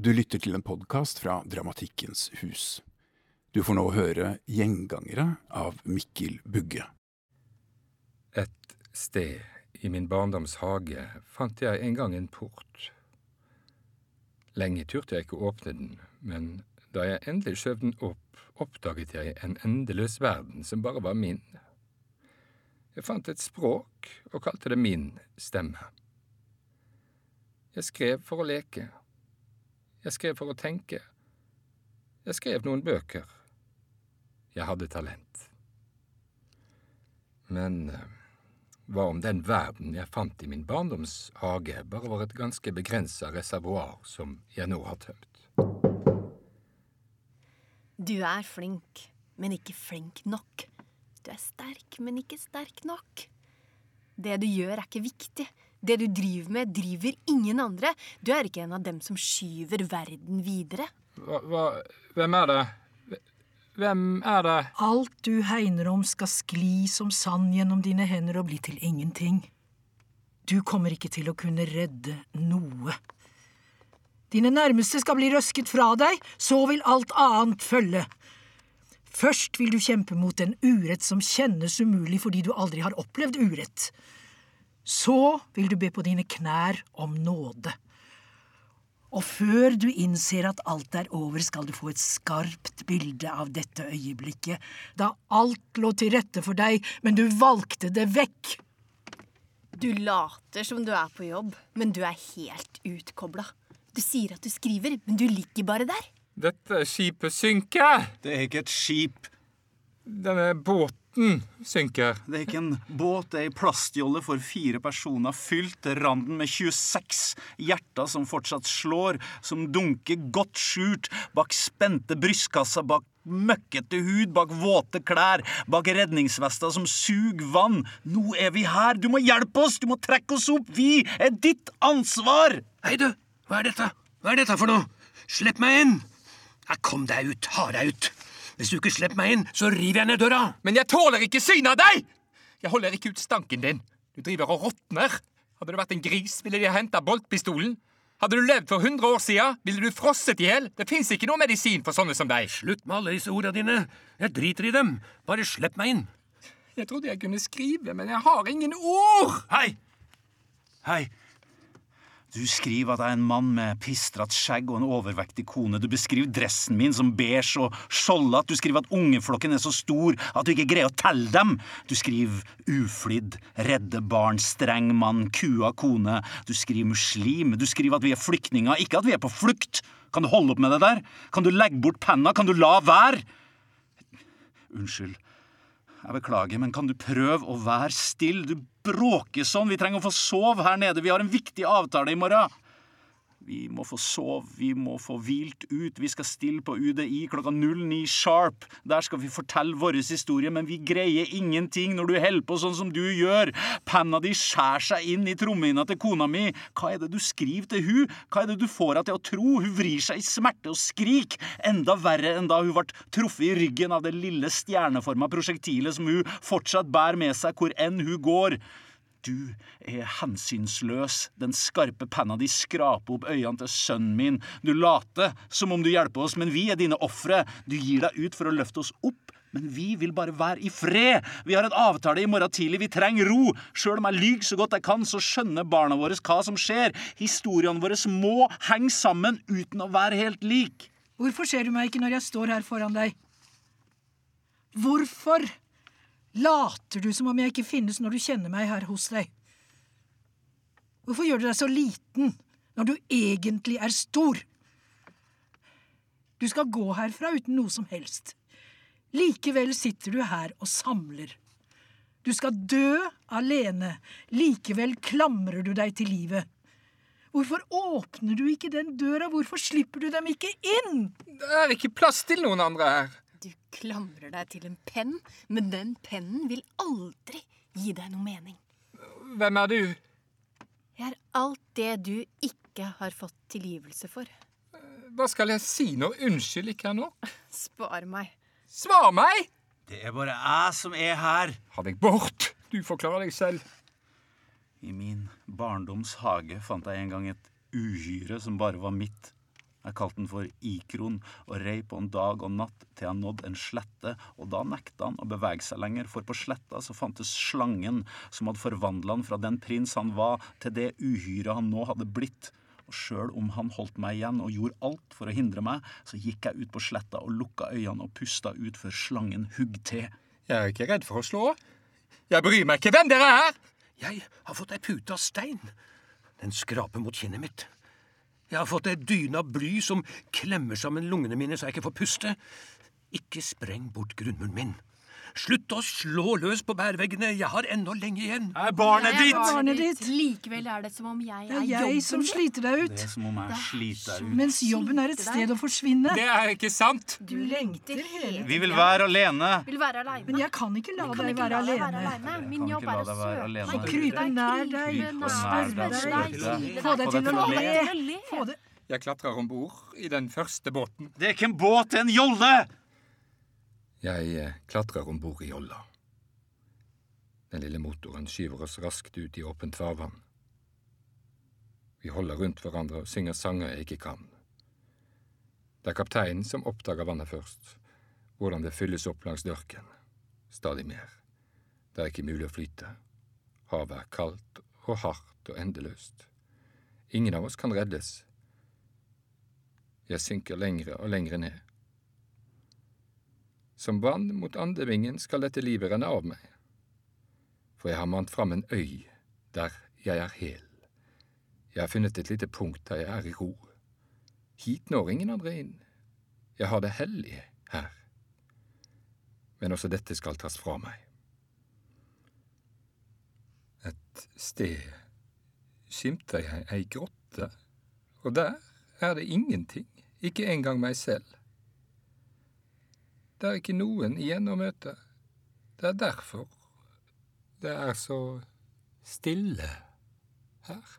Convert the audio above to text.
Du lytter til en podkast fra Dramatikkens hus. Du får nå høre Gjengangere av Mikkel Bugge. Et sted i min barndoms hage fant jeg en gang en port. Lenge turte jeg ikke åpne den, men da jeg endelig skjøv den opp, oppdaget jeg en endeløs verden som bare var min. Jeg fant et språk og kalte det min stemme. Jeg skrev for å leke. Jeg skrev for å tenke. Jeg skrev noen bøker. Jeg hadde talent. Men eh, hva om den verden jeg fant i min barndoms hage, bare var et ganske begrensa reservoar som jeg nå har tømt? Du er flink, men ikke flink nok. Du er sterk, men ikke sterk nok. Det du gjør, er ikke viktig. Det du driver med, driver ingen andre. Du er ikke en av dem som skyver verden videre. Hva, hva, hvem er det? Hvem er det? Alt du hegner om skal skli som sand gjennom dine hender og bli til ingenting. Du kommer ikke til å kunne redde noe. Dine nærmeste skal bli røsket fra deg, så vil alt annet følge. Først vil du kjempe mot en urett som kjennes umulig fordi du aldri har opplevd urett. Så vil du be på dine knær om nåde. Og før du innser at alt er over, skal du få et skarpt bilde av dette øyeblikket, da alt lå til rette for deg, men du valgte det vekk. Du later som du er på jobb, men du er helt utkobla. Du sier at du skriver, men du ligger bare der. Dette skipet synker! Det er ikke et skip. Denne båten båten synker. Det er ikke en båt, det er ei plastjolle for fire personer fylt til randen med 26 hjerter som fortsatt slår, som dunker godt skjult bak spente brystkasser, bak møkkete hud, bak våte klær, bak redningsvester som suger vann. Nå er vi her! Du må hjelpe oss! Du må trekke oss opp! Vi er ditt ansvar! Hei, du! Hva er dette? Hva er dette for noe? Slipp meg inn! Ja, kom deg ut! Ha deg ut! Hvis du ikke slipper meg inn, så river jeg ned døra. Men jeg tåler ikke synet av deg! Jeg holder ikke ut stanken din. Du driver og råtner. Hadde du vært en gris, ville de ha henta boltpistolen. Hadde du levd for 100 år siden, ville du frosset i hjel. Det fins ikke noe medisin for sånne som deg. Slutt med alle disse ordene dine. Jeg driter i dem. Bare slipp meg inn. Jeg trodde jeg kunne skrive, men jeg har ingen ord. Hei! Hei, du skriver at jeg er en mann med pistret skjegg og en overvektig kone. Du beskriver dressen min som beige og skjoldete. Du skriver at ungeflokken er så stor at du ikke greier å telle dem. Du skriver uflidd, redde barn, streng mann, kua kone. Du skriver muslim. Du skriver at vi er flyktninger, ikke at vi er på flukt. Kan du holde opp med det der? Kan du legge bort penna? Kan du la være? Unnskyld. Jeg beklager, men kan du prøve å være stille? Du bråker sånn. Vi trenger å få sove her nede. Vi har en viktig avtale i morgen. Vi må få sove, vi må få hvilt ut. Vi skal stille på UDI klokka 09 sharp. Der skal vi fortelle vår historie, men vi greier ingenting når du holder på sånn som du gjør. Penna di skjærer seg inn i trommehinna til kona mi. Hva er det du skriver til hun? Hva er det du får henne til å tro? Hun vrir seg i smerte og skrik. Enda verre enn da hun ble truffet i ryggen av det lille stjerneforma prosjektilet som hun fortsatt bærer med seg hvor enn hun går. Du er hensynsløs. Den skarpe penna di skraper opp øynene til sønnen min. Du later som om du hjelper oss, men vi er dine ofre. Du gir deg ut for å løfte oss opp. Men vi vil bare være i fred. Vi har en avtale i morgen tidlig. Vi trenger ro. Sjøl om jeg lyver så godt jeg kan, så skjønner barna våre hva som skjer. Historiene våre må henge sammen uten å være helt like. Hvorfor ser du meg ikke når jeg står her foran deg? Hvorfor? Later du som om jeg ikke finnes når du kjenner meg her hos deg? Hvorfor gjør du deg så liten når du egentlig er stor? Du skal gå herfra uten noe som helst. Likevel sitter du her og samler. Du skal dø alene, likevel klamrer du deg til livet. Hvorfor åpner du ikke den døra, hvorfor slipper du dem ikke inn? Det er ikke plass til noen andre her. Klamrer deg til en penn, men den pennen vil aldri gi deg noe mening. Hvem er du? Jeg er alt det du ikke har fått tilgivelse for. Hva skal jeg si når unnskyld ikke er nok? Spar meg. Svar meg! Det er bare jeg som er her. Ha deg bort! Du forklarer deg selv. I min barndoms hage fant jeg en gang et uhyre som bare var mitt. Jeg kalte den for Ikron og rei på en dag og natt til jeg nådde en slette, og da nekta han å bevege seg lenger, for på sletta så fantes slangen som hadde forvandla han fra den prins han var, til det uhyret han nå hadde blitt. Og sjøl om han holdt meg igjen og gjorde alt for å hindre meg, så gikk jeg ut på sletta og lukka øynene og pusta ut før slangen hugg til. Jeg er ikke redd for å slå. Jeg bryr meg ikke hvem dere er! Jeg har fått ei pute av stein. Den skraper mot kinnet mitt. Jeg har fått ei dyne av bly som klemmer sammen lungene mine så jeg ikke får puste. Ikke spreng bort grunnmuren min. Slutt å slå løs på bærveggene, jeg har ennå lenge igjen. Er barnet Jeg er ditt? barnet ditt. Likevel er det som om jeg Det er er jeg jobben som sliter deg Det ut. er som om jeg sliter deg ut. Mens jobben er et sted å forsvinne. Det er ikke sant! Du lengter hele Vi vil være alene. Vil være alene. Men jeg kan ikke la kan deg ikke være alene. alene. Min kan jobb er å søke Krype nær deg og spørre deg. Få deg til å le. Få det. Jeg klatrer om bord i den første båten. Det er ikke en båt, det er en jolle! Jeg eh, klatrer om bord i jolla. Den lille motoren skyver oss raskt ut i åpent farvann. Vi holder rundt hverandre og synger sanger jeg ikke kan. Det er kapteinen som oppdager vannet først, hvordan det fylles opp langs dørken. Stadig mer. Det er ikke mulig å flyte. Havet er kaldt og hardt og endeløst. Ingen av oss kan reddes. Jeg synker lengre og lengre ned. Som vann mot andevingen skal dette livet renne av meg. For jeg har mant fram en øy der jeg er hel. Jeg har funnet et lite punkt der jeg er i ro. Hit når ingen andre inn. Jeg har det hellige her. Men også dette skal tas fra meg. Et sted skimter jeg ei grotte, og der er det ingenting, ikke engang meg selv. Det er ikke noen igjen å møte. Det er derfor det er så stille her.